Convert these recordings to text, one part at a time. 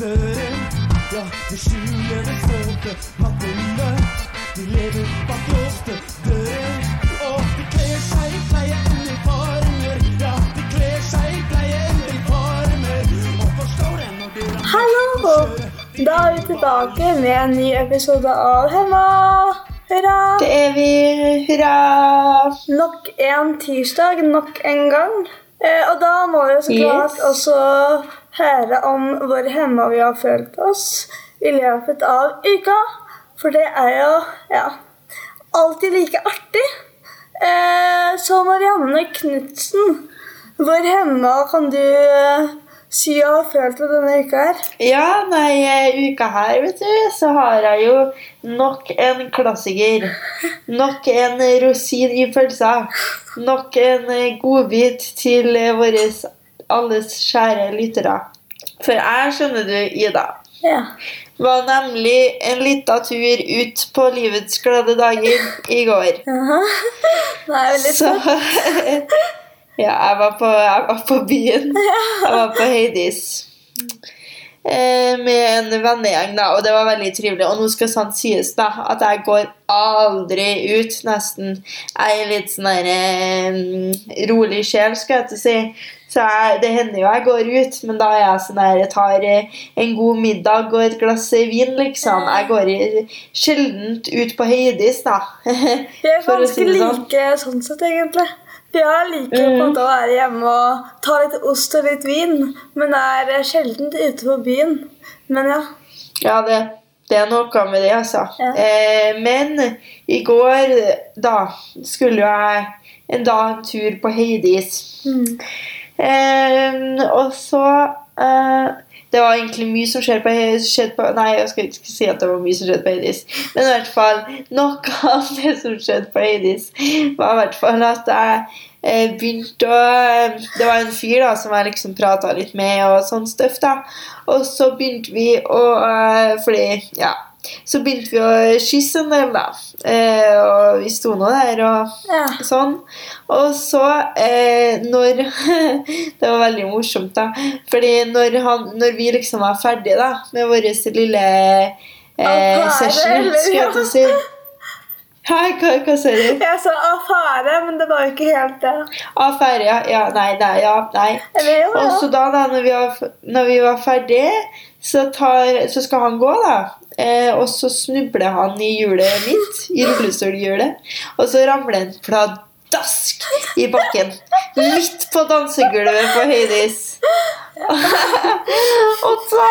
døren. Ja, de skjuler det stolte. Mattene, de lever bak låste dører. Og de kler seg i pleieuniformer. Ja, de kler seg i pleieuniformer. Og forstår det når de Hallo! Da er vi tilbake med en ny episode av Hemma. Hurra! Det er vi. Hurra! Nok en tirsdag, nok en gang. Eh, og da må vi så klart Yes. også høre om hvor hemma vi har følt oss i løpet av uka. For det er jo ja, alltid like artig. Eh, så Marianne Knutsen, hvor hemma kan du eh, si å har følt deg denne uka her? Ja, nei, eh, uka her, vet du, så har jeg jo nok en klassiker. Nok en rosin i pølsa. Nok en godbit til våre alles kjære lyttere. For jeg, skjønner du, Ida, Ja. var nemlig en liten tur ut på livets glade dager i går. Ja, Det er veldig Så søtt. Ja, jeg var på, jeg var på byen. Jeg var på Heidis. Eh, med en vennegjeng, da, og det var veldig trivelig. Og nå skal sant sies da, at jeg går aldri ut, nesten. Jeg er litt sånn der, eh, rolig sjel, skal jeg til å si. Så jeg, det hender jo jeg går ut, men da er jeg sånn der, jeg tar eh, en god middag og et glass vin, liksom. Jeg går sjelden ut på høydis, da. Vi er ganske si sånn. like sånn sett, egentlig. Vi har like på å være hjemme og ta litt ost og litt vin, men er sjelden ute på byen. Men ja. Ja, det, det er noe med det, altså. Ja. Eh, men i går, da, skulle jeg en dag en tur på høydis. Mm. Eh, og så eh, Det var egentlig mye som skjedde på, skjedde på Nei, jeg skal ikke si at det var mye som skjedde på Hades. Men i hvert fall noe av det som skjedde på Hades, var i hvert fall at jeg eh, begynte å Det var en fyr da som jeg liksom prata litt med, og sånn støff, da. Og så begynte vi å eh, Fordi, ja Så begynte vi å kysse en del, da. Eh, og vi sto nå der og Ja. sånn. Og så, eh, når Det var veldig morsomt, da. Fordi når, han, når vi liksom var ferdige da, med vår lille eh, session, skal jeg til å si Hei, hva, hva sier du? Jeg sa affære, men det var jo ikke helt det. Affære, ja. ja. Nei, nei, ja, nei. Eller Og så da, da når, vi var, når vi var ferdige, så, tar, så skal han gå, da. Eh, og så snubler han i hjulet mitt, i rullestolhjulet. Og så ramler han pladask i bakken. Midt på dansegulvet på høydis. og da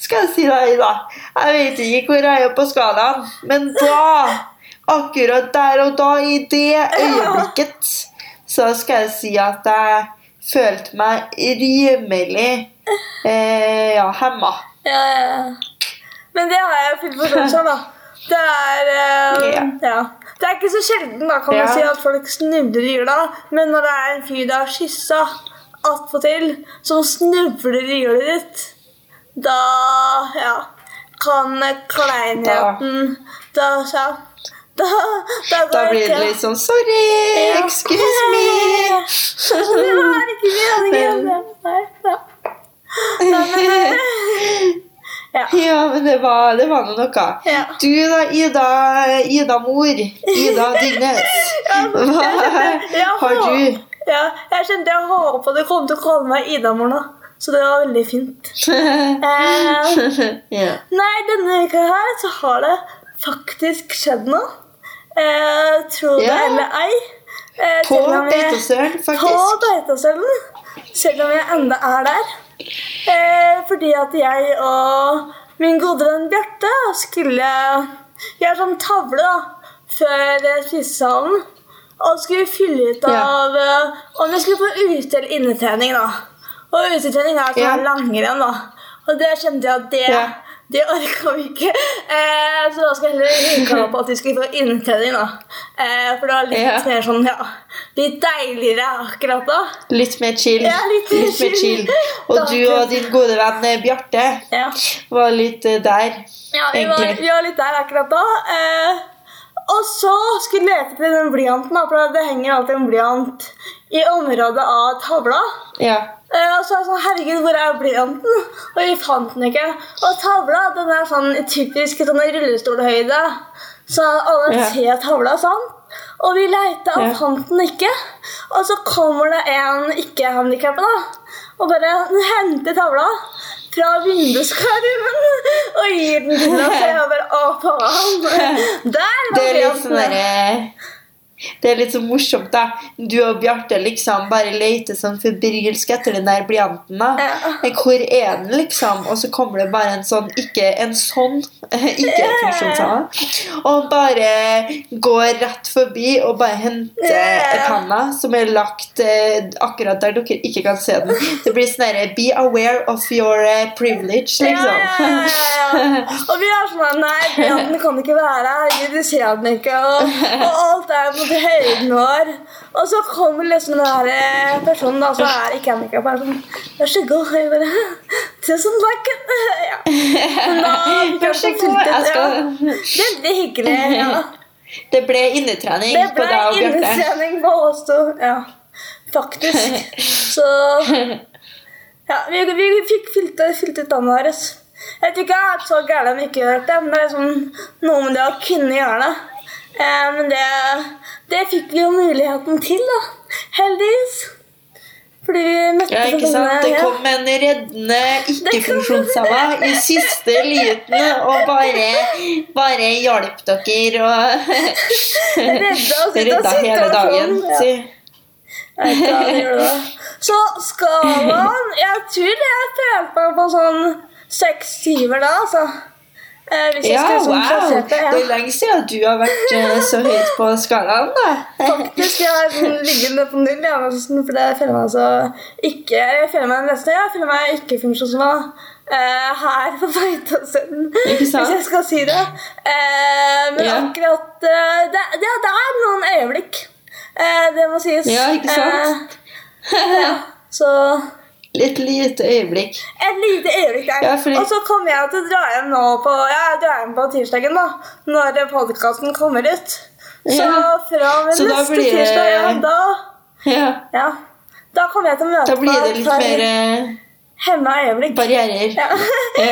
skal jeg si deg, da Jeg vet ikke hvor jeg er på skalaen, men da Akkurat der og da, i det øyeblikket, så skal jeg si at jeg følte meg rimelig eh, ja, hemma. Ja, ja, ja. Men det har jeg full forståelse av, da. Det er uh, Ja. ja. Det er ikke så sjelden da, kan Ja. man si at folk snubler i jula, men når det er en fyr du har kyssa attpåtil, som snubler i hjulet ditt, da ja, kan kleinheten Da, da, da, Da går blir det litt sånn Sorry, Ja. excuse me. Det var ikke meningen. Nei, da. Nei, men, eh, ja. Ja, men det var, det var nå noe. Ja. Du da, Ida, Ida mor. Ida Dygnes. Hva Ja, har du? Ja, jeg kjente jeg håpa du kom til å kalle meg Ida-mor nå. Så det var veldig fint. Eh, ja. nei, denne uka her så har det faktisk skjedd noe. Eh, tro det Ja. eller ei. Eh, På Beitostølen, faktisk. På. Beitostølen. Selv om jeg enda er der. Eh, fordi at jeg og min gode venn Bjarte skulle gjøre sånn tavle da, før eh, spisesalen. Og skulle fylle ut av ja. om vi skulle få ute- eller innetrening. da. Og utetrening er sånn Ja. langrenn. da. Og det kjente jeg at det, Ja. Det orka vi ikke. Eh, så da skal jeg heller ringe opp at vi skal få innetrening. da. Eh, for det var litt Ja. mer sånn, ja, litt deiligere akkurat da. Litt mer chill. Ja, litt mer mer chill. Og Og du og din gode venn eh, Bjarte Ja, var litt eh, der. ja vi, var, vi var litt der akkurat da. Eh, og så skulle jeg lete etter den blyanten, da, for det henger alltid en blyant i området av tavla. Ja. Eh, og så er jeg sånn, herregud, hvor er blyanten? Og vi fant den ikke. Og tavla den er sånn typisk sånn rullestolhøyde, så alle Ja. ser tavla sånn. Og vi leita og Ja. fant den ikke. Og så kommer det en ikke-handikappa og bare henter tavla fra vinduskarmen og gir den til oss. Og jeg bare Å, faen! Der var blyanten! derre det er litt så morsomt, da. Du og Bjarte liksom bare leter sånn febrilsk etter den der blyanten. da. Ja. Hvor er den, liksom? Og så kommer det bare en sånn Ikke en sånn, ikke funksjonshemma. Og bare går rett forbi og bare henter Ja. penna, som er lagt eh, akkurat der dere ikke kan se den. Det blir sånn herre Be aware of your eh, privilege, liksom. ja. Og vi er sånn Nei, blyanten kan ikke være her. Du ser den ikke. Og, og alt er på til høyden vår. Og så kommer liksom den her eh, personen da, så er ikke handikappa. Sånn, Vær så god. Jeg bare Tusen takk. Ja. Men da Vær jeg så god. Jeg ja. skal Veldig hyggelig. Ja. Det ble innetrening Det på deg og Bjarte. innetrening på oss to. Ja, faktisk. Så Ja, vi, vi fikk fylt, fylt ut dagen vår. Jeg tror ikke jeg er så gæren om ikke gjør det, men det er liksom noe med det å kunne gjøre det. Eh, men det, det fikk vi jo muligheten til, da. Heldigvis. Fordi vi møtte Ja, ikke sant? Det kom en reddende ikke-funksjonshemma i siste liten og bare, bare hjalp dere og Redda hele dagen. ja. Da. Så skalaen Jeg tror jeg følte meg på sånn seks syver da, altså. Eh, hvis jeg Ja, skal sånn wow! plassert det. Det er lenge siden du har vært eh, så høyt på skalaen, da. Faktisk, jeg har sånn liggende på null, ja, for jeg føler meg altså ikke Jeg føler meg nesten Jeg føler meg ikke funksjonshemma uh, her på Beitostølen, hvis jeg skal si det. Uh, men Ja. akkurat eh, det, det, det er noen øyeblikk. Eh, det må sies. Ja, ikke sant? Eh, ja, så Litt lite øyeblikk. Et lite øyeblikk der. Ja, fordi- Og så kommer jeg til å dra hjem nå på ja, hjem på tirsdagen, da. Når podkasten kommer ut. Så Ja. fra Så neste blir tirsdag, ja, da, Ja. ja, da kommer jeg til å møte Da blir det litt for mer eh, hemma øyeblikk. barrierer. Ja.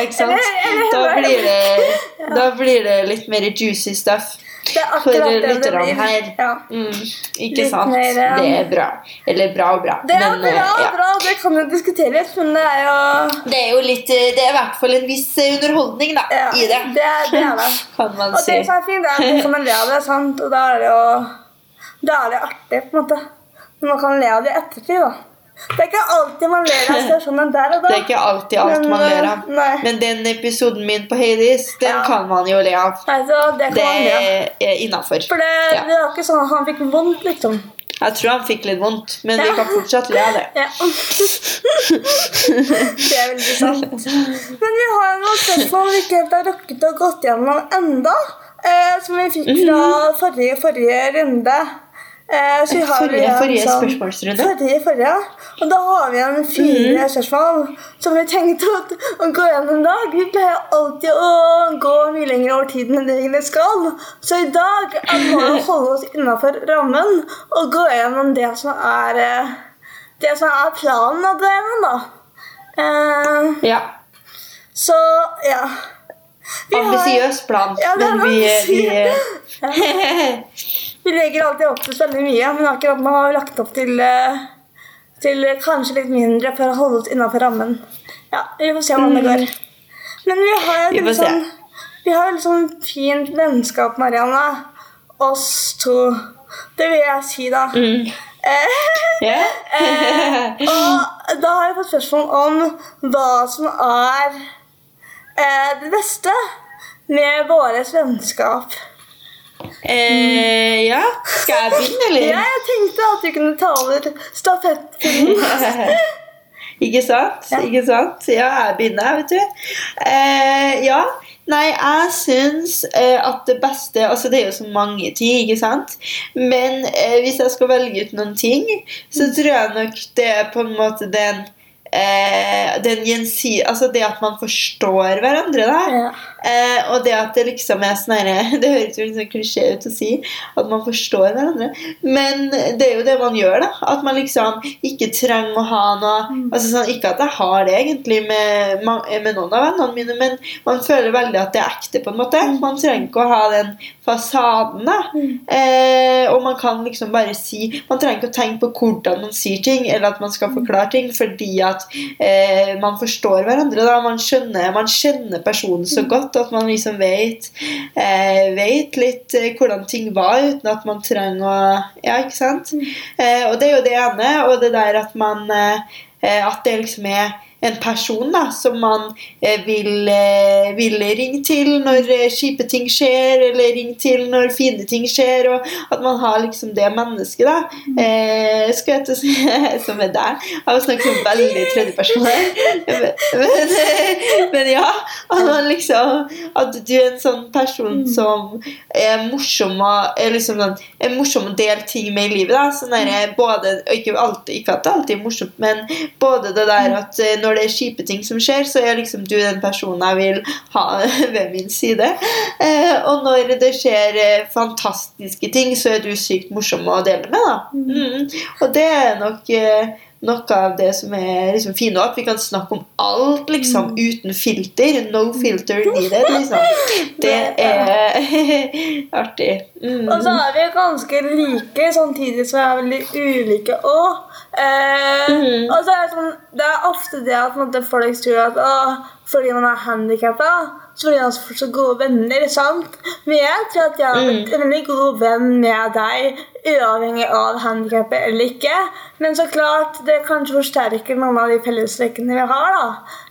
Ikke sant? Eller- eller Da blir det, da blir det litt mer juicy stuff. Det er For akkurat det det lytterne her. Ja. Mm, ikke Litt sant? mer, ja. Det er bra. Eller bra og bra. Det er Men, eh, bra, ja. bra, det kan jo diskuteres, men det er jo Det er jo litt eh, Det er i hvert fall en viss eh, underholdning da, ja, i det. Det det. Er det. Kan man Og si. det som er fint, er at man kan le av det, sant? og da er det jo Da er det artig, på en måte. Men man kan le av det i ettertid, da. Det er ikke alltid man ler av situasjonen der og da. Det er ikke alltid alt Men, man eh, ler av. nei. Men den episoden min på Hades, den Ja. kan man jo le av. Altså, det kan Det er innafor. For det, Ja. det var ikke sånn at han fikk vondt, liksom. Jeg tror han fikk litt vondt, men vi kan fortsatt le av det. Ja. det er veldig sant. Men vi har noen spørsmål vi ikke helt har rukket å gått gjennom enda, eh, som vi fikk fra Mhm. forrige, forrige runde. Eh, så har Forrige- forrige sånn- spørsmålsrunde? Forrige, forrige. Og da har vi igjen fire mm. spørsmål som vi tenkte å, å gå gjennom i dag. Vi pleier alltid å gå mye lenger over tiden enn det egentlig skal. Så i dag er målet å holde oss innenfor rammen og gå gjennom det som er, eh, det som er planen gå gjennom, da. Eh, Ja. så ja. Ambisiøs plan, Ja, det er men vi, vi Vi legger alltid opp til veldig mye, men akkurat nå har vi lagt opp til, eh, til kanskje litt mindre for å holde oss innenfor rammen. Ja, Vi får se hvordan det går. Men vi har jo litt sånn, vi har et sånn fint vennskap, Marianne. Oss to. Det vil jeg si, da. mm. Eh, Ja. eh, og da har jeg fått spørsmål om hva som er eh, det beste med vårt vennskap. Eh, ja. Skal jeg begynne, eller? Ja, jeg tenkte at du kunne ta over stafettpinnen. Ikke sant? Ja. Ikke sant? Ja, jeg begynner, vet du. Eh, ja. Nei, jeg syns eh, at det beste Altså, det er jo så mange ting, ikke sant? Men eh, hvis jeg skal velge ut noen ting, så tror jeg nok det er på en måte den eh, den gjensidige Altså det at man forstår hverandre, da. Ja. Eh, og det at det liksom er sånn herre Det høres jo litt sånn klisjé ut å si at man forstår hverandre, men det er jo det man gjør, da. At man liksom ikke trenger å ha noe altså sånn, Ikke at jeg har det egentlig med, med noen av vennene mine, men man føler veldig at det er ekte, på en måte. Man trenger ikke å ha den fasaden, da. Eh, og man kan liksom bare si Man trenger ikke å tenke på hvordan man sier ting, eller at man skal forklare ting, fordi at eh, man forstår hverandre. da, Man skjønner, man kjenner personen så godt at man liksom vet, eh, vet litt eh, hvordan ting var, uten at man trenger å Ja, ikke sant? Eh, og det er jo det ene, og det der at man eh, eh, At det liksom er en person da, som man eh, vil, eh, vil ringe til når eh, kjipe ting skjer, eller ringe til når fine ting skjer, og at man har liksom det mennesket, da. Eh, skal jeg til å som er deg. Jeg har snakket om veldig tredjeperson her. Men, men, men ja, at man liksom At du er en sånn person som er morsom og er liksom sånn, er morsom å dele ting med i livet. da, sånn der, både, ikke, alltid, ikke at det alltid er morsomt, men både det der at eh, når det er kjipe ting som skjer, så er liksom du den personen jeg vil ha ved min side. Eh, og når det skjer eh, fantastiske ting, så er du sykt morsom å dele med. da. Mm. Og det er nok eh, noe av det som er liksom fint, at vi kan snakke om alt liksom uten filter. No filter needed, liksom. Det er artig. Mm. Og så er vi ganske like, samtidig som vi er veldig ulike òg. Eh, mm. Og så er det sånn Det er ofte det at måte, folk tror at å, fordi man er handikappa, så blir så så gode venner. sant? Men jeg tror at jeg har Mm. en veldig god venn med deg, uavhengig av handikappet eller ikke. Men så klart, det kanskje forsterker noen av de fellestrekkene vi har, da.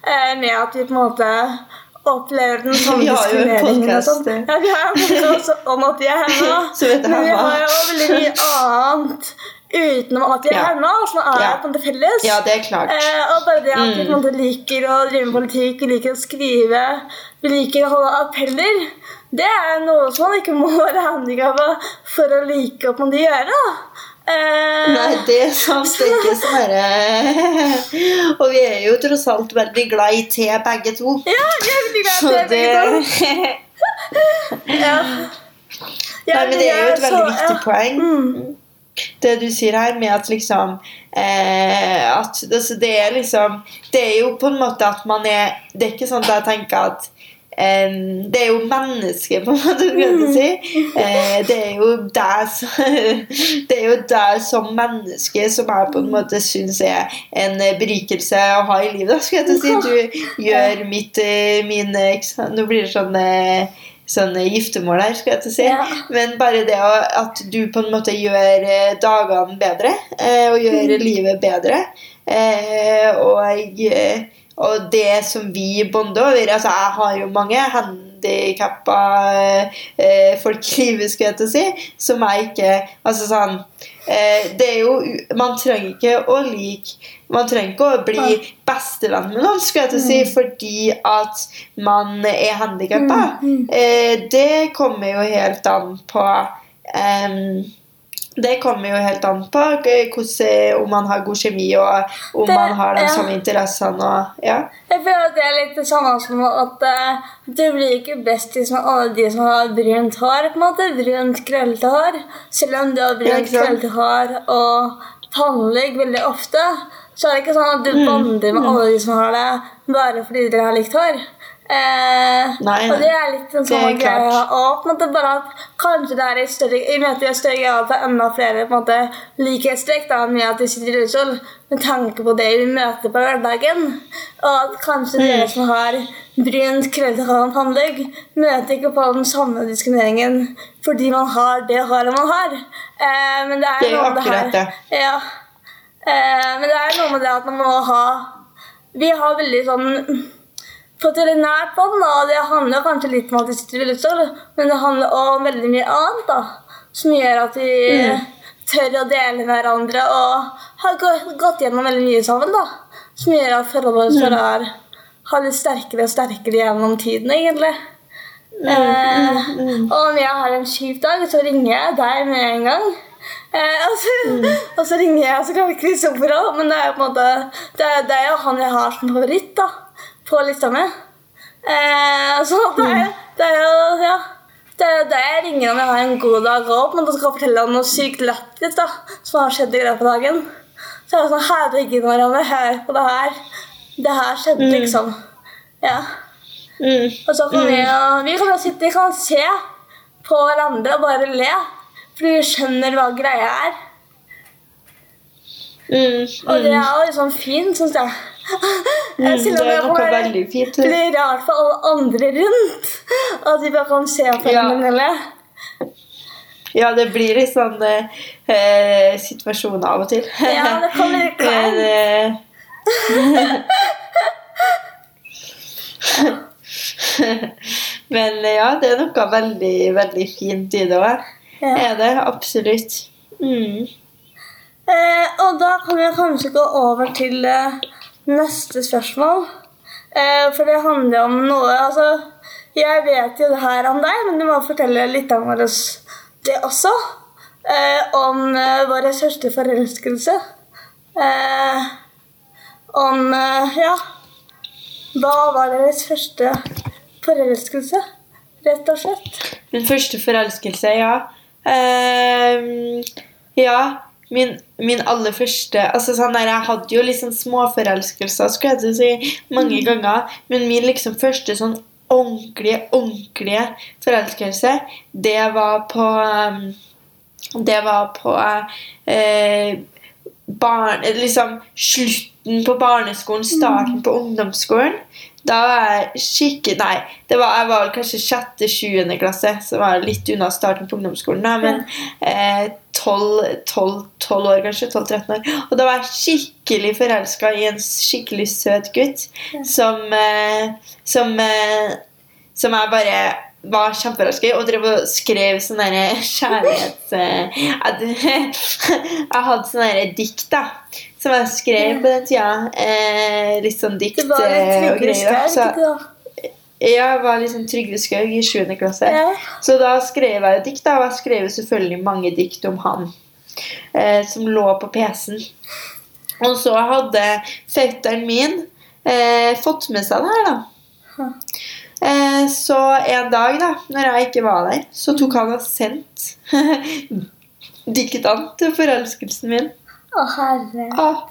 Eh, med at vi på en måte opplever den samme Vi jo diskrimineringen sånn. Ja, vi har en podcast om at vi er henne, Så vet Men vi har jo veldig mye annet utenom at vi er her nå, som er Ja. på en måte felles. Ja, det er klart. Eh, og bare det at vi Mm. liker å drive med politikk, vi liker å skrive, vi liker å holde appeller, det er noe som man ikke må være handikappa for å like å på en gjør, gjøre. Eh, Nei, det er sant. Det er ikke sånn herre Og vi er jo tross alt veldig glad i te, begge to. Ja, vi er veldig glad i det. det begge to. Ja. Nei, men det er jo et veldig viktig poeng. Mm. Det du sier her med at liksom eh, At altså, det er liksom Det er jo på en måte at man er Det er ikke sånn at jeg tenker at eh, det er jo mennesket, på en måte. Skal du si. Eh, det er jo deg som- Det er jo deg som menneske som jeg på en måte syns er en berikelse å ha i livet. Da, skal jeg til å si. Du gjør mitt eh, min? Nå blir det sånn eh, Sånn giftermål her, skal jeg til å si. Ja. Men bare det at du på en måte gjør eh, dagene bedre, eh, og gjør livet bedre. Eh, og, og det som vi bonder over Altså, jeg har jo mange handikappa folk i livet, skal jeg til å si, som jeg ikke Altså sånn Det er jo Man trenger ikke å like Man trenger ikke å bli bestevenn med noen, skulle jeg til å si, fordi at man er handikappa. Eh, det kommer jo helt an på um, det kommer jo helt an på eh, hvordan, om man har god kjemi og om Det- man har de ja. samme interessene. Ja. Jeg føler at det er litt det samme som at uh, du blir ikke bestis med alle de som har brunt hår. på en måte, Brunt, krøllete hår. Selv om du har brunt, krøllete hår og pannelugg veldig ofte, så er det ikke sånn at du bander med alle de som har det, bare fordi dere har likt hår. Eh, Nei, og det er litt Det en måte bare at kanskje det er i større i møte i større grad at enda flere på en måte likhetstrekk med at de sitter i rullestol, med tanke på det vi møter på hverdagen. Og at kanskje Mm. dere som har brunt, krøllete hår og pannelugg, møter ikke på den samme diskrimineringen fordi man har det håret man har. Eh, men det er, Det er noe akkurat det her Ja. Eh, men det er noe med det at man må ha Vi har veldig sånn på et veldig nært bånd, og det handler kanskje litt om at vi sitter i rullestol, men det handler også om veldig mye annet, da, som gjør at vi tør å dele med hverandre og har gått gjennom veldig mye sammen, da, som gjør at forholdet vårt mm. har, har blitt sterkere og sterkere gjennom tiden, egentlig. Eh, og om jeg har en kjip dag, så ringer jeg deg med en gang. Eh, og, så, og så ringer jeg så klart Kristoffer òg, men det er jo på en måte det er, det er jo han jeg har som favoritt da, på lista mi. Eh, så det er, det er jo ja, det er det jeg ringer om jeg har en god dag òg, men da skal jeg fortelle om noe sykt lættis som har skjedd i løpet av dagen. Så er det sånn Herregud, Marianne, hør på det her. Det her skjedde, liksom. Ja. Mm. Og så kan vi, jo- vi kan jo sitte vi kan se på hverandre og bare le. Fordi du skjønner hva greia er. Mm. Og det er jo liksom fint, syns jeg. Mm, Jeg synes det er noe veldig fint. Det blir rart for alle andre rundt. At de bare kan se på Ja. hverandre. Ja, det blir litt sånn eh, situasjon av og til. Ja, det kan bli kleint. eh, Men eh, ja, det er noe veldig, veldig fint i det òg. Ja. Er det absolutt. Mm. Eh, og da kan vi kanskje gå over til eh, neste spørsmål. Eh, for det handler om noe Altså, jeg vet jo det her om deg, men du må fortelle litt om oss det også. Eh, om eh, vår første forelskelse. Eh, om Ja. Hva var deres første forelskelse, rett og slett? Min første forelskelse, ja. Ehm, ja, min, min aller første altså sånn der, Jeg hadde jo liksom småforelskelser skulle jeg si, mange ganger. Men min liksom første sånn ordentlige, ordentlige forelskelse, det var på ehm, Det var på eh, barn, liksom slutten på barneskolen, starten på ungdomsskolen. Da var jeg skikkelig Nei, det var, jeg var kanskje sjette-sjuende klasse, så var jeg litt unna starten på ungdomsskolen. Da, men eh, 12, 12, 12 år, kanskje. 12-13 år. Og da var jeg skikkelig forelska i en skikkelig søt gutt som, eh, som, eh, som jeg bare var kjempeforelska og drev og skrev sånn derre kjærlighets... eh, jeg, hadde sånn derre dikt, da. Som jeg skrev på den tida. Eh, litt sånn dikt Det var litt eh, og greier. Så- da? jeg var liksom Trygve Skaug i 7. klasse. Ja. Så da skrev jeg dikt, da, og jeg skrev selvfølgelig mange dikt om han. Eh, som lå på PC-en. Og så hadde fetteren min eh, fått med seg det her, da. Eh, så en dag, da, når jeg ikke var der, så tok han og sendt diktene til forelskelsen min. Å, herre. Ah.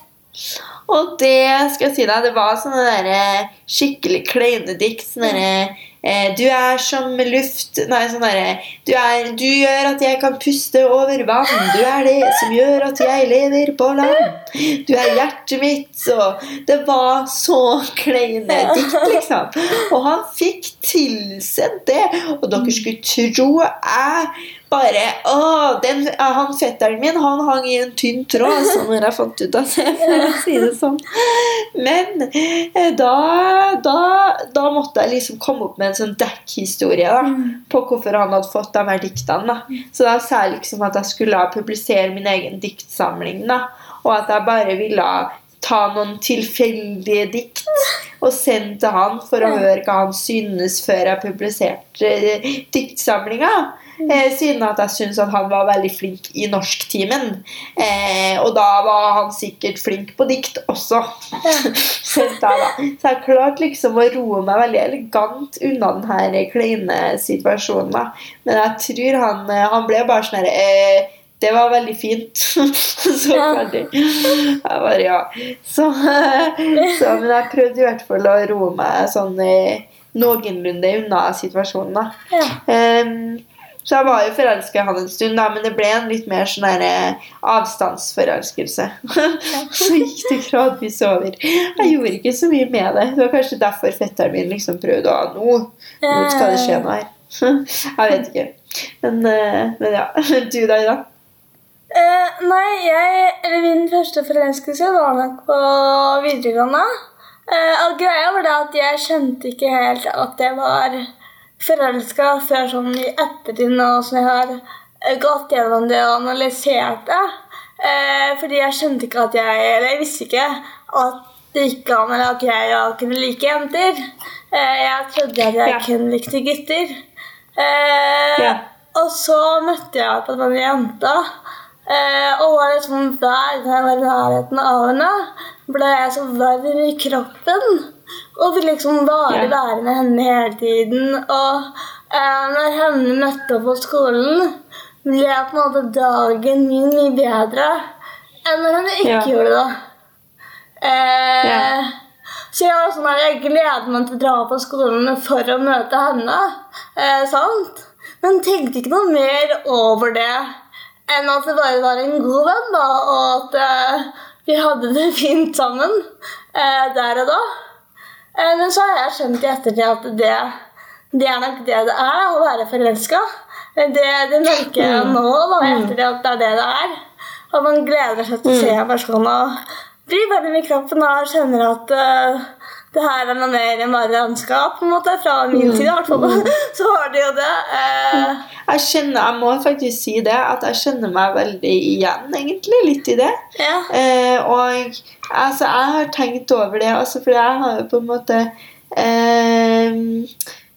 Og det skal jeg si deg, det var sånne der, eh, skikkelig kleine dikt. Sånne der, Du er som luft Nei, sånn derre du, du gjør at jeg kan puste over vann. Du er det som gjør at jeg lever på land. Du er hjertet mitt. Og det var så kleine dikt, liksom. Og han fikk tilsendt det. Og dere skulle tro jeg bare Å, den, han fetteren min han hang i en tynn tråd, altså, når jeg fant ut av det. For å si det sånn. Men eh, da, da, da måtte jeg liksom komme opp med en sånn dekkhistorie da, på hvorfor han hadde fått de her diktene. Da. Så da sa jeg liksom at jeg skulle publisere min egen diktsamling, da, og at jeg bare ville ta noen tilfeldige dikt og sende til han for å høre hva han synes før jeg publiserte eh, diktsamlinga. Eh, siden at jeg syns at han var veldig flink i norsktimen. Eh, og da var han sikkert flink på dikt også. så, jeg da. Så jeg klarte liksom å roe meg veldig elegant unna den her kleine situasjonen. da. Men jeg tror han, eh, han ble bare sånn her eh, det var veldig fint. så ferdig. Jeg bare, ja. Så, så, men jeg prøvde i hvert fall å roe meg sånn eh, noenlunde unna situasjonen. da. Ja. Ehm, så jeg var jo forelska i han en stund, da, men det ble en litt mer sånn der, eh, avstandsforelskelse. så gikk det gradvis over. Jeg gjorde ikke så mye med det. Det var kanskje derfor fetteren min liksom prøvde å ha noe. nå skal det skje noe her. jeg vet ikke. Men, eh, men ja. Du da, Ida? Eh, nei, jeg, eller min første forelskelse var nok på videregående. Eh, greia var det at jeg skjønte ikke helt at jeg var forelska før sånn i ettertid nå som jeg har eh, gått gjennom det og analysert det. Eh, fordi jeg skjønte ikke at jeg Eller jeg visste ikke at det gikk an eller at jeg kunne like jenter. Eh, jeg trodde at jeg Ja. kun likte gutter. Eh, Ja. Og så møtte jeg på denne jenta. Eh, og var liksom hver gang jeg var i nærheten av henne, ble jeg så varm i kroppen. Og vil liksom bare være med henne hele tiden. Og eh, når henne møtte opp på skolen, ble på en måte dagen min mye bedre enn når henne ikke Ja. gjorde det. Eh, Ja. Så jeg, sånn jeg gleder meg til å dra på skolen for å møte henne. Eh, sant? Men tenkte ikke noe mer over det enn at det bare var en god venn, da, og at eh, vi hadde det fint sammen eh, der og da. Eh, men så har jeg skjønt i ettertid at det, det er nok det det er, å være forelska. Det, det merker jeg nå, da, i ettertid at det er det det er. At man gleder seg til å se personen og blir veldig med kroppen og kjenner at eh, det her er noe mer enn bare landskap. på en måte, Fra min side i hvert fall. Så har de jo det. Eh, Jeg kjenner, jeg må faktisk si det, at jeg kjenner meg veldig igjen, egentlig, litt i det. ja. Eh, og altså, jeg har tenkt over det, altså, for jeg har jo på en måte eh,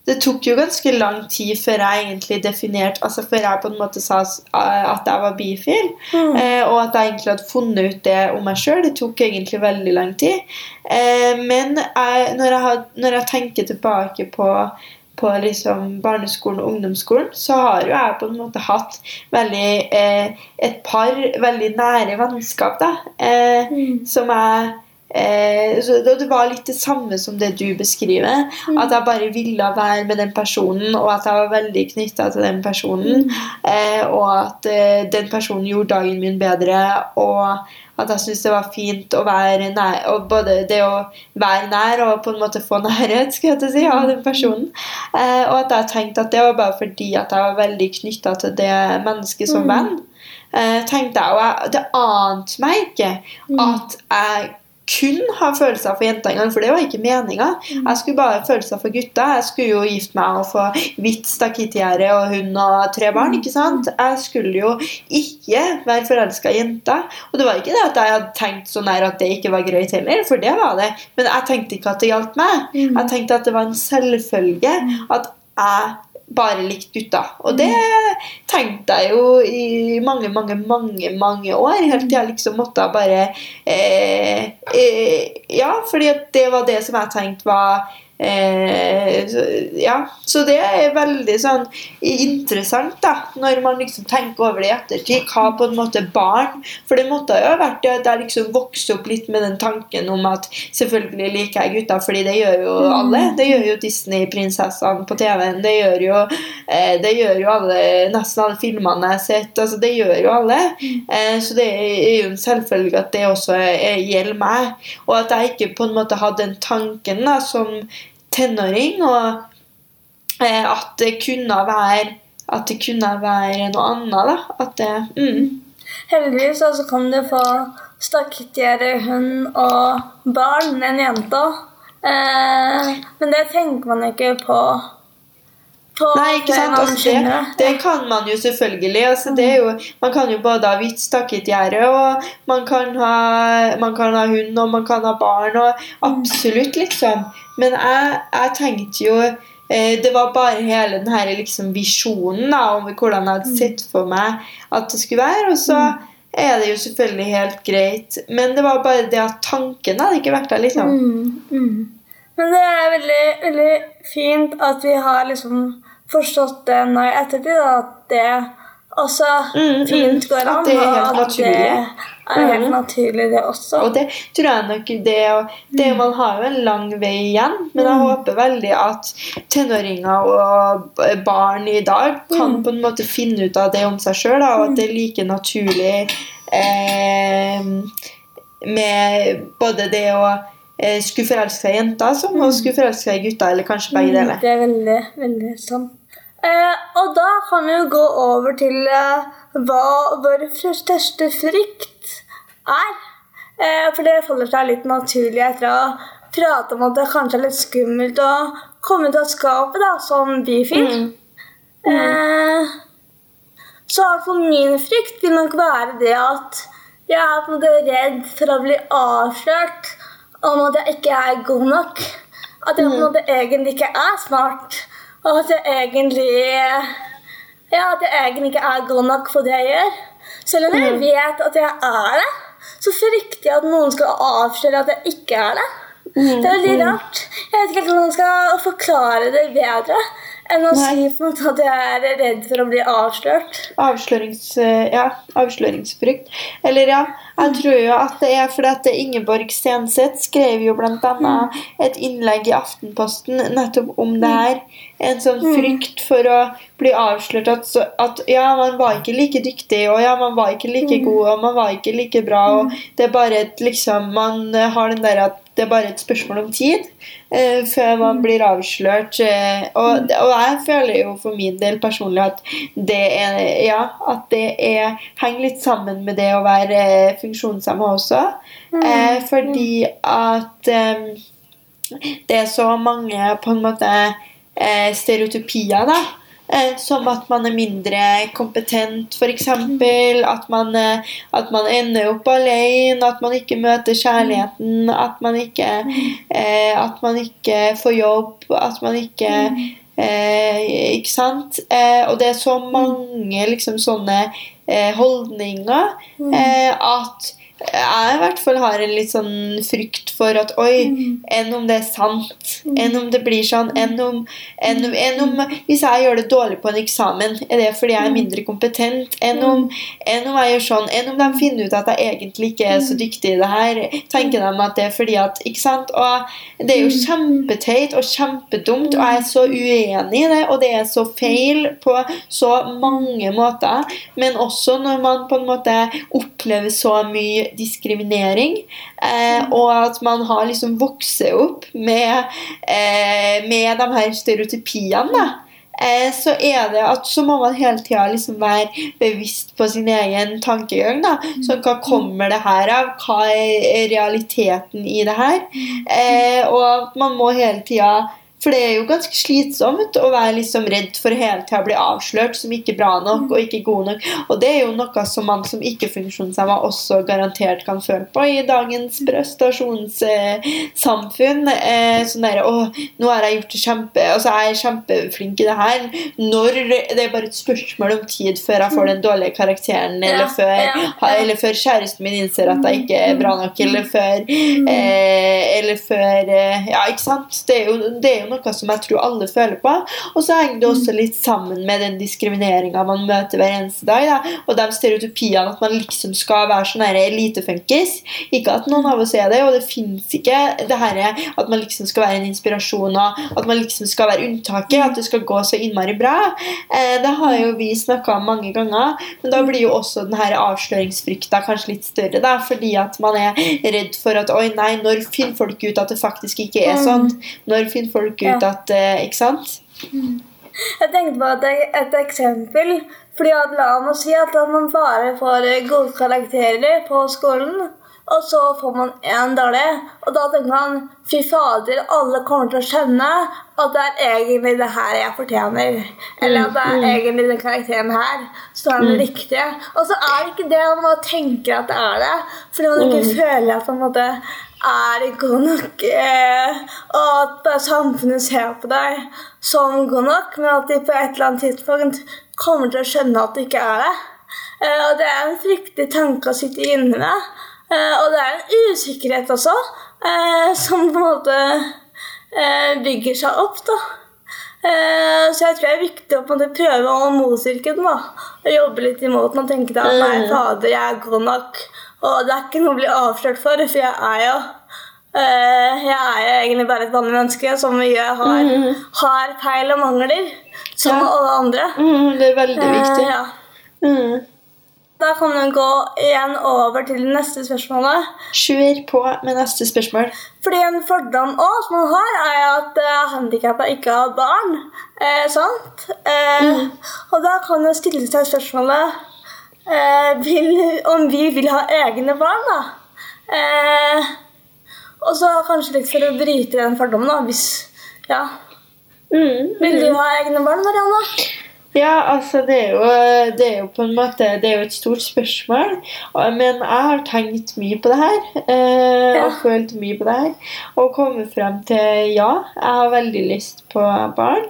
Det tok jo ganske lang tid før jeg egentlig definerte Altså før jeg på en måte sa at jeg var bifil, Mm. eh, og at jeg egentlig hadde funnet ut det om meg sjøl. Det tok egentlig veldig lang tid. Eh, men jeg, når, jeg had, når jeg tenker tilbake på på liksom barneskolen og ungdomsskolen, så har jo jeg på en måte hatt veldig, eh, et par veldig nære vennskap da, eh, som jeg eh, så det, var litt det samme som det du beskriver. At jeg bare ville være med den personen, og at jeg var veldig knytta til den personen. Eh, og at eh, den personen gjorde dagen min bedre, og at jeg syntes det var fint å være nær og Både det å være nær og på en måte få nærhet skal jeg til å si, av den personen. Eh, og at jeg tenkte at det var bare fordi at jeg var veldig knytta til det mennesket som venn. Eh, tenkte jeg, og jeg, Det ante meg ikke at jeg kun ha følelser for jenter engang, for det var ikke meninga. Jeg skulle bare ha følelser for gutta. Jeg skulle jo gifte meg og få hvitt stakittgjerde og hund og tre barn. ikke sant? Jeg skulle jo ikke være forelska i jenter. Og det var ikke det at jeg hadde tenkt sånn her at det ikke var greit heller, for det var det. Men jeg tenkte ikke at det gjaldt meg. Jeg tenkte at det var en selvfølge at jeg bare likt gutter. Og det tenkte jeg jo i mange, mange, mange mange år. Helt til jeg liksom måtte bare eh, eh, Ja, fordi at det var det som jeg tenkte var Eh, så, ja, så det er veldig sånn interessant da når man liksom tenker over det i ettertid. Hva på en måte barn For det måtte jo ha vært det at jeg liksom vokste opp litt med den tanken om at selvfølgelig liker jeg gutter, fordi det gjør jo alle. Det gjør jo Disney-prinsessene på TV-en. Det eh, Det gjør jo alle nesten alle filmene jeg har sett. Altså, det gjør jo alle. Eh, så det er jo en selvfølge at det også er, gjelder meg. Og at jeg ikke på en måte hadde den tanken da som tenåring, og eh, at det kunne være at det kunne være noe annet. da. At det, mm. Heldigvis altså, kan du få stakittgjerde hund og barn enn jenta. Eh, men det tenker man ikke på. På Nei, ikke sant? man Altså, det, det kan man jo selvfølgelig. Altså, det jo, man kan jo både ha hvitt stakittgjerde, og man kan, ha, man kan ha hund, og man kan ha barn, og absolutt, liksom. Men jeg, jeg tenkte jo eh, Det var bare hele den her liksom, visjonen da, om hvordan jeg hadde sett for meg at det skulle være. Og så er det jo selvfølgelig helt greit. Men det var bare det at tanken hadde ikke vært der, liksom. Mm, mm. Men det er veldig, veldig fint at vi har liksom forstått det nå i ettertid, at det også Mm, mm. fint går At an. det er helt og at naturlig. det er helt Mm. naturlig, det også. Og det tror jeg nok det, det Man har jo en lang vei igjen, men jeg håper veldig at tenåringer og barn i dag kan på en måte finne ut av det om seg sjøl, og at det er like naturlig eh, med både det å eh, skulle forelske seg i jenter som å skulle forelske seg i gutter, eller kanskje begge deler. Det er veldig, veldig sant. Eh, og da kan vi jo gå over til eh, hva vår største frykt er. Eh, for det faller seg litt naturlig etter å prate om at det kanskje er litt skummelt å komme ut av skapet da, som bifil. Eh, så i hvert fall min frykt vil nok være det at jeg er på en måte redd for å bli avslørt om at jeg ikke er god nok. At jeg på en måte egentlig ikke er smart. Og at jeg egentlig Ja, at jeg egentlig ikke er god nok for det jeg gjør. Selv om jeg vet at jeg er det, så frykter jeg at noen skal avsløre at jeg ikke er det. Mm, Det er veldig rart. Jeg vet ikke om hvordan man skal forklare det bedre enn å si på en måte at jeg er redd for å bli avslørt. Avslørings, eh, ja, avsløringsfrykt. Eller ja, jeg tror jo at det er fordi at Ingeborg Stenseth skrev jo blant annet et innlegg i Aftenposten nettopp om det her. En sånn frykt for å bli avslørt at, at ja, man var ikke like dyktig, og ja, man var ikke like god, og man var ikke like bra, og det er bare et liksom Man har den der at det er bare et spørsmål om tid eh, før man blir avslørt. Eh, og, og jeg føler jo for min del personlig at det er Ja, at det er, henger litt sammen med det å være eh, funksjonshemma også. Eh, fordi at eh, det er så mange på en måte eh, stereotypier, da. Eh, som at man er mindre kompetent, f.eks. At, eh, at man ender opp alene, at man ikke møter kjærligheten, at man ikke, eh, at man ikke får jobb, at man ikke eh, Ikke sant? Eh, og det er så mange liksom sånne eh, holdninger at jeg i hvert fall har en litt sånn frykt for at oi, enn om det er sant? Enn om det blir sånn? Enn om, enn om, enn om Hvis jeg gjør det dårlig på en eksamen, er det fordi jeg er mindre kompetent? Enn om, enn om jeg gjør sånn? Enn om de finner ut at jeg egentlig ikke er så dyktig i det her? Tenker de at det er fordi at Ikke sant? Og det er jo kjempeteit og kjempedumt, og jeg er så uenig i det, og det er så feil på så mange måter. Men også når man på en måte opplever så mye diskriminering, eh, og at man har liksom vokst opp med, eh, med de her stereotypiene. Eh, så er det at så må man hele tida liksom være bevisst på sin egen tankegang. da, så Hva kommer det her av? Hva er realiteten i det her? Eh, og at man må hele tida For det er jo ganske slitsomt å være liksom redd for hele tida å bli avslørt som ikke bra nok og ikke god nok. Og det er jo noe som man som ikke-funksjonshemma også garantert kan føle på i dagens prestasjonssamfunn. Eh, sånn derre Å, nå har jeg gjort det kjempe Altså, jeg er kjempeflink i det her. Når det er bare et spørsmål om tid før jeg får den dårlige karakteren, eller, før, eller før kjæresten min innser at jeg ikke er bra nok, eller før eh, Eller før eh, Ja, ikke sant? Det er, jo, det er jo noe som jeg tror alle føler på. Og så henger det også litt sammen med den diskrimineringa man møter hver eneste dag. Da. Og de stereotypiene at man liksom skal være sånn elitefunkis. Ikke at noen av oss er det, og det fins ikke det her at man liksom skal være en inspirasjon, og at man liksom skal være unntaket, at det skal gå så innmari bra. Eh, det har jo vi snakka om mange ganger, men da blir jo også den her avsløringsfrykta kanskje litt større, da, fordi at man er redd for at oi, nei, når finner folk ut at det faktisk ikke er sånn? Når finner folk ut Ja. at eh, Ikke sant? Jeg tenkte på et, et eksempel. Fordi at La oss si at man bare får gode karakterer på skolen, og så får man én dårlig. Og da tenker man fy fader, alle kommer til å skjønne at det er egentlig det her jeg fortjener. Eller at det er egentlig den karakteren her som er den riktige. Og så er det ikke det, man tenker at det er det. Fordi man ikke føler at man på en det er god nok, eh, at samfunnet ser på deg som god nok, men at de på et eller annet tidspunkt kommer til å skjønne at du ikke er det. Eh, og det er en fryktelig tanke å sitte inne med. Eh, og det er en usikkerhet også, eh, som på en måte eh, bygger seg opp, da. Eh, så jeg tror det er viktig å prøve å motvirke den. da. Og jobbe litt imot den og tenke at nei, fader, jeg er god nok. Og det er ikke noe å bli avslørt for, for jeg er jo jeg er jo egentlig bare et vanlig menneske som gjør, har, har feil og mangler, som Ja. alle andre. Mm, det er veldig viktig. Eh, ja. Mm. Da kan vi gå igjen over til det neste spørsmålet. Kjør på med neste spørsmål. Fordi en fordom også, man har, er at uh, handikappa ikke har barn. Eh, sant? Eh, Og da kan man stille seg spørsmålet eh, vil, om vi vil ha egne barn, da. Eh, og så kanskje litt for å bryte den fordommen, da. Hvis Ja. Mm. Vil du ha egne barn, Marianne? Ja, altså det er, jo, det er jo på en måte Det er jo et stort spørsmål. Men jeg har tenkt mye på det her. Eh. Og følt mye på det her. Og kommet frem til ja, jeg har veldig lyst på barn.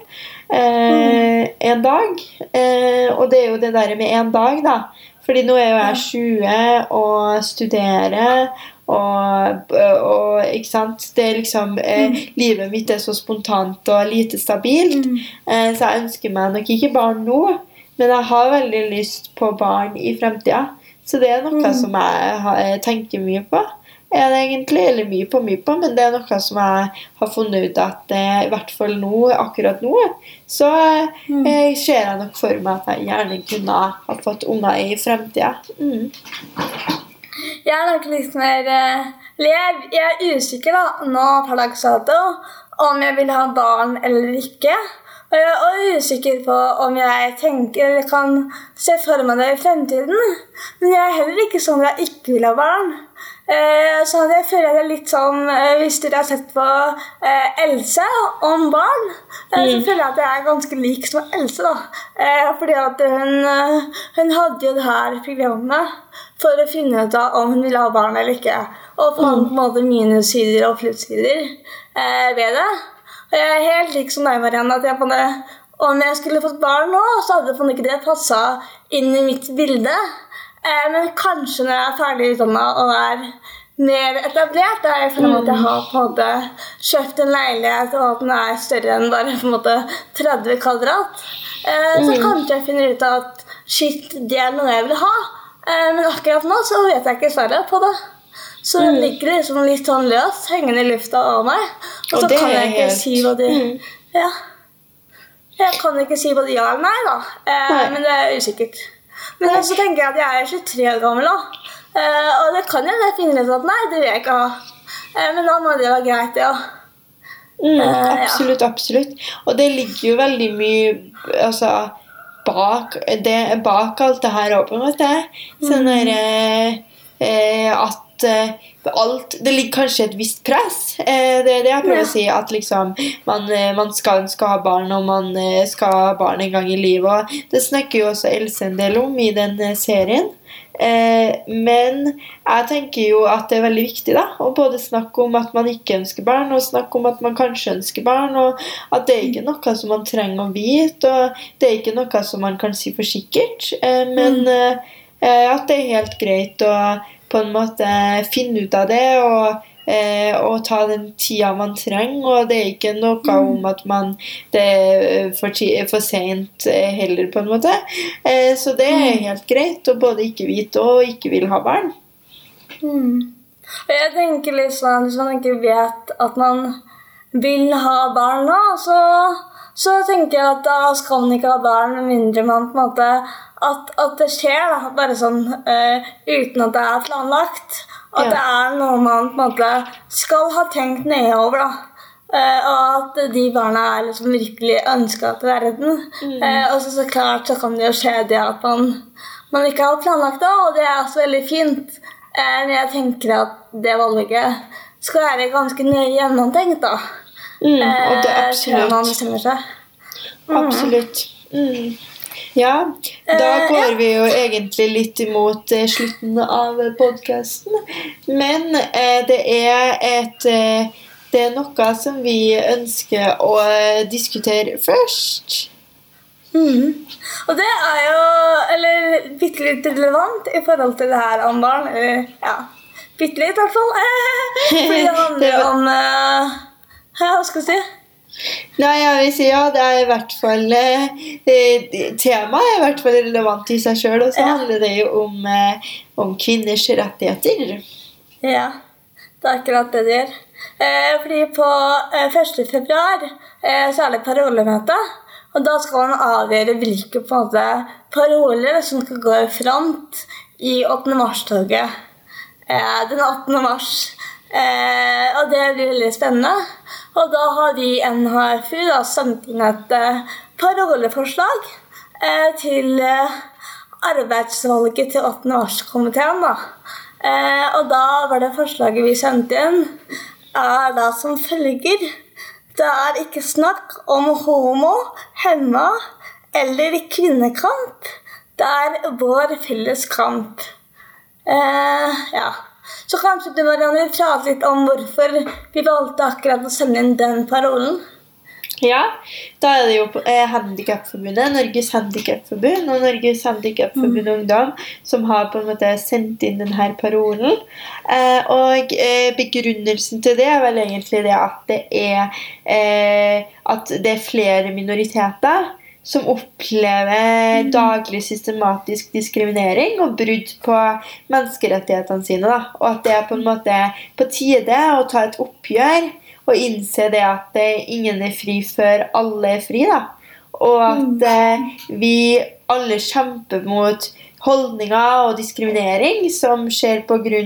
Eh, En dag. Eh, og det er jo det der med en dag, da. Fordi nå er jo jeg 20 og studerer og, og ikke sant? Det er liksom eh, Livet mitt er så spontant og lite stabilt. Eh, så jeg ønsker meg nok ikke barn nå, men jeg har veldig lyst på barn i fremtida. Så det er noe som jeg, har- jeg tenker mye på. Er det egentlig, eller mye på mye på, men det er noe som jeg har funnet ut at eh, i hvert fall nå, akkurat nå, så eh, ser jeg nok for meg at jeg gjerne kunne ha fått unger i fremtida. Mm. Jeg er nok litt mer eh, eller jeg, er usikker da, nå per dags dato om jeg vil ha barn eller ikke. Og jeg er også usikker på om jeg tenker kan se for meg det i fremtiden. Men jeg er heller ikke sånn at jeg ikke vil ha barn. Eh, så jeg føler det er litt sånn eh, Hvis dere har sett på eh, Else om barn, eh, så føler jeg at jeg er ganske lik som Else. da. Fordi at hun, hun hadde jo det her programmet for å finne ut av om hun ville ha barn eller ikke. Og fant på en måte minussider og plussider ved det. Og jeg er helt lik som deg, Marianne. at jeg på det, Om jeg skulle fått barn nå, så hadde det ikke det passa inn i mitt bilde. Eh, men kanskje når jeg er ferdig utdanna og er mer etablert, da jeg føler at jeg har på en måte kjøpt en leilighet, og at den er større enn bare på en måte 30 kvadrat, eh, så kanskje jeg finner ut at shit, det er noe jeg vil ha. Eh, men akkurat nå så vet jeg ikke svaret på det. Så det ligger liksom litt sånn løst hengende i lufta av meg. Og så kan jeg ikke helt- si hva de Mm. Ja. Jeg kan ikke si både ja eller nei, da. Eh, Nei. Men det er usikkert. Men så tenker jeg at jeg er 23 år gammel, da. Eh, og det kan jeg finne ut at nei, det vil jeg ikke ha. Eh, men da må det være greit, ja. Mm, Eh, absolutt, absolutt. Og det ligger jo veldig mye altså, bak, det, bak alt det her åpenbart. Sånn mm. at alt Det ligger kanskje et visst press. Eh, det er det jeg prøver Ja. å si. At liksom man, eh, man skal å ha barn, og man eh, skal ha barn en gang i livet. Og det snakker jo også Else en del om i den eh, serien. Eh, men jeg tenker jo at det er veldig viktig da, å både snakke om at man ikke ønsker barn, og snakke om at man kanskje ønsker barn, og at det er ikke noe som man trenger å vite, og det er ikke noe som man kan si for sikkert, eh, men eh, eh, at det er helt greit å på en måte finne ut av det, og Eh, og ta den tida man trenger. Og det er ikke noe om at man det er for, for sent eh, heller, på en måte. Eh, så det er helt greit å både ikke vite og ikke vil ha barn. Mm. Jeg tenker litt sånn, Hvis man ikke vet at man vil ha barn nå, så, så tenker jeg at da skal man ikke ha barn med mindre man på en måte At, at det skjer, da, bare sånn uh, uten at det er planlagt. At Ja. det er noe man på en måte skal ha tenkt nøye over. da. Eh, og at de barna er liksom virkelig ønska til verden. Eh, og så, så klart så kan det jo skje det at man, man ikke har planlagt det, og det er også veldig fint. Men jeg tenker at det valget skal være ganske nøye gjennomtenkt. da. Mm, og det absolutt. før man absolutt. bestemmer seg. Absolutt. Mm. Ja, da Eh, går vi jo egentlig litt imot eh, slutten av podkasten. Men eh, det er et eh, Det er noe som vi ønsker å eh, diskutere først. Mm. Og det er jo eller bitte litt relevant i forhold til det her om barn. Eller, ja, bitte litt, i hvert fall. Fordi det handler om ja, Hva skal du si? Nei, jeg vil si ja, det er i hvert fall eh, eh, Temaet er i hvert fall relevant i seg sjøl, og så Ja. handler det jo om, eh, om kvinners rettigheter. Ja, det er akkurat det det gjør. Eh, fordi på eh, 1. februar eh, så er det parolemøte. Og da skal man avgjøre hvilke på en måte, paroler som skal gå i front i 8. mars-toget eh, den 18. mars. Eh, og det blir veldig spennende. Og da har vi NHFU da, sendt inn et eh, paroleforslag eh, til eh, arbeidsvalget til 8. årskomiteen. da. Eh, og da var det forslaget vi sendte inn, er da som følger Det er ikke snakk om homo, hemma eller kvinnekamp. Det er vår felles kamp. Eh, ja. Så kanskje du Marianne, vil prate litt om hvorfor vi valgte akkurat å sende inn den parolen? Ja, da er det jo eh, Handikapforbundet, Norges Handikapforbund og Norges Handikapforbund Ungdom som har på en måte sendt inn denne parolen. Eh, og eh, begrunnelsen til det er vel egentlig det at det er, eh, at det er flere minoriteter som opplever daglig systematisk diskriminering og brudd på menneskerettighetene sine. Da. Og at det er på en måte på tide å ta et oppgjør og innse det at ingen er fri før alle er fri. da. Og at eh, vi alle kjemper mot holdninger og diskriminering som skjer pga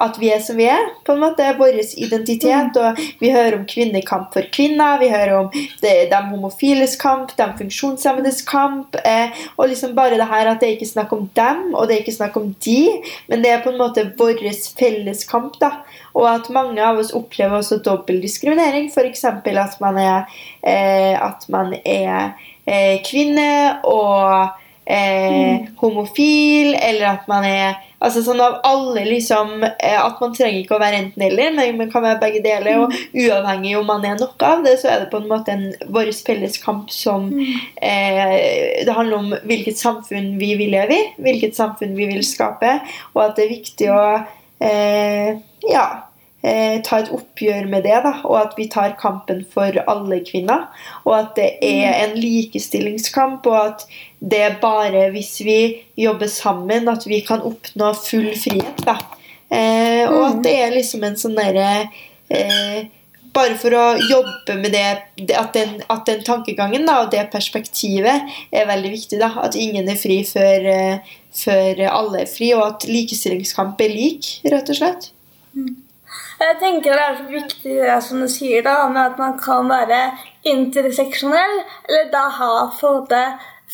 at vi er som vi er. på en måte, Vår identitet. og Vi hører om kvinnekamp for kvinner, vi hører om det, de homofiles kamp, de funksjonshemmedes kamp. Eh, og liksom bare det her at det er ikke snakk om dem, og det er ikke snakk om de, men det er på en måte vår felles kamp. da, Og at mange av oss opplever også dobbel diskriminering. F.eks. at man er, eh, at man er eh, kvinne og eh, mm. homofil, eller at man er Altså sånn av alle liksom eh, At man trenger ikke å være enten-eller, men man kan være begge deler. Og mm. uavhengig om man er noe av det, så er det på en måte en vår felles kamp som mm. eh, Det handler om hvilket samfunn vi vil leve i, hvilket samfunn vi vil skape, og at det er viktig å eh, Ja eh, ta et oppgjør med det, da, og at vi tar kampen for alle kvinner. Og at det er en likestillingskamp, og at det er bare hvis vi jobber sammen, at vi kan oppnå full frihet. Da. Eh, og at mm. det er liksom en sånn derre eh, bare for å jobbe med det at den, at den tankegangen da, og det perspektivet er veldig viktig. da, At ingen er fri før, eh, før alle er fri, og at likestillingskamp er lik, rett og slett. Mm. Jeg tenker det er så viktig det som du sier da, med at man kan være interseksjonell, eller da ha fått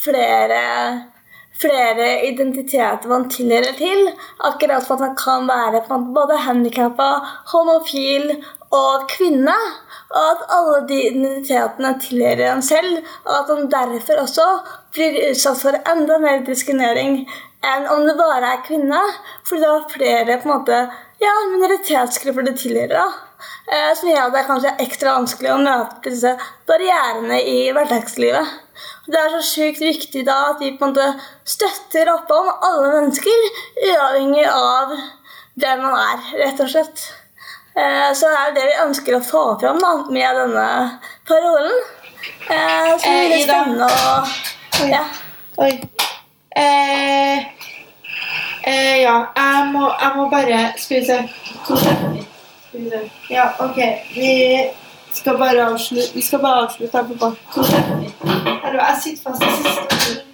flere, flere identiteter man tilhører til. Akkurat for at man kan være både handikappa, homofil og kvinne. Og at alle de identitetene tilhører en selv, og at man derfor også blir utsatt for enda mer diskriminering enn om det bare er kvinne. Fordi det er flere på en måte ja, minoritetsgrupper det tilhører. Eh, som gjør at det er kanskje ekstra vanskelig å møte disse barrierene i hverdagslivet. Det er så sjukt viktig da at vi på en måte støtter opp om alle mennesker, uavhengig av hvem man er, rett og slett. Eh, så det er det vi ønsker å få fram da, med denne parolen. Så som blir det spennende å ja. Oi. Eh, Eh, ja, jeg må, jeg må, bare Skal vi se. Skal vi se. Ja, OK. Vi skal bare avslutte Vi skal bare avslutte her på Hallo, jeg sitter fast i siste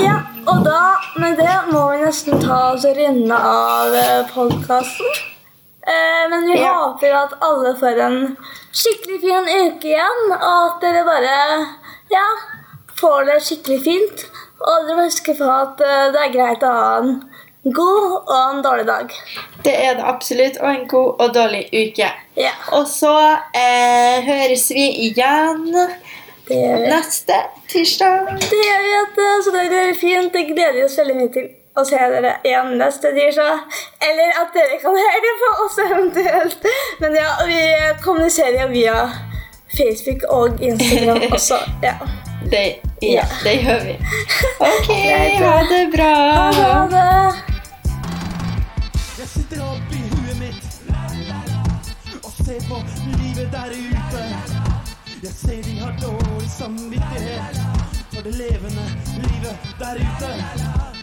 Ja, og da med det må vi nesten ta oss og runde av eh, podkasten. Eh, men vi ja. håper at alle får en skikkelig fin uke igjen, og at dere bare ja, får det skikkelig fint. Og dere må huske på at eh, det er greit å ha en god og en dårlig dag. Det er det absolutt. Og en god og dårlig uke. Ja. Og så eh, høres vi igjen neste tirsdag. Det gjør vi. At, så det er fint. Det gleder vi oss veldig mye til å se dere igjen neste tirsdag. Eller at dere kan høre på oss eventuelt. Men ja, vi kommuniserer via Facebook og Instagram også. Ja. Det, ja, det gjør vi. OK, ha det bra. Ha det. Ser på livet der ute. Jeg ser de har dårlig samvittighet for det levende livet der ute.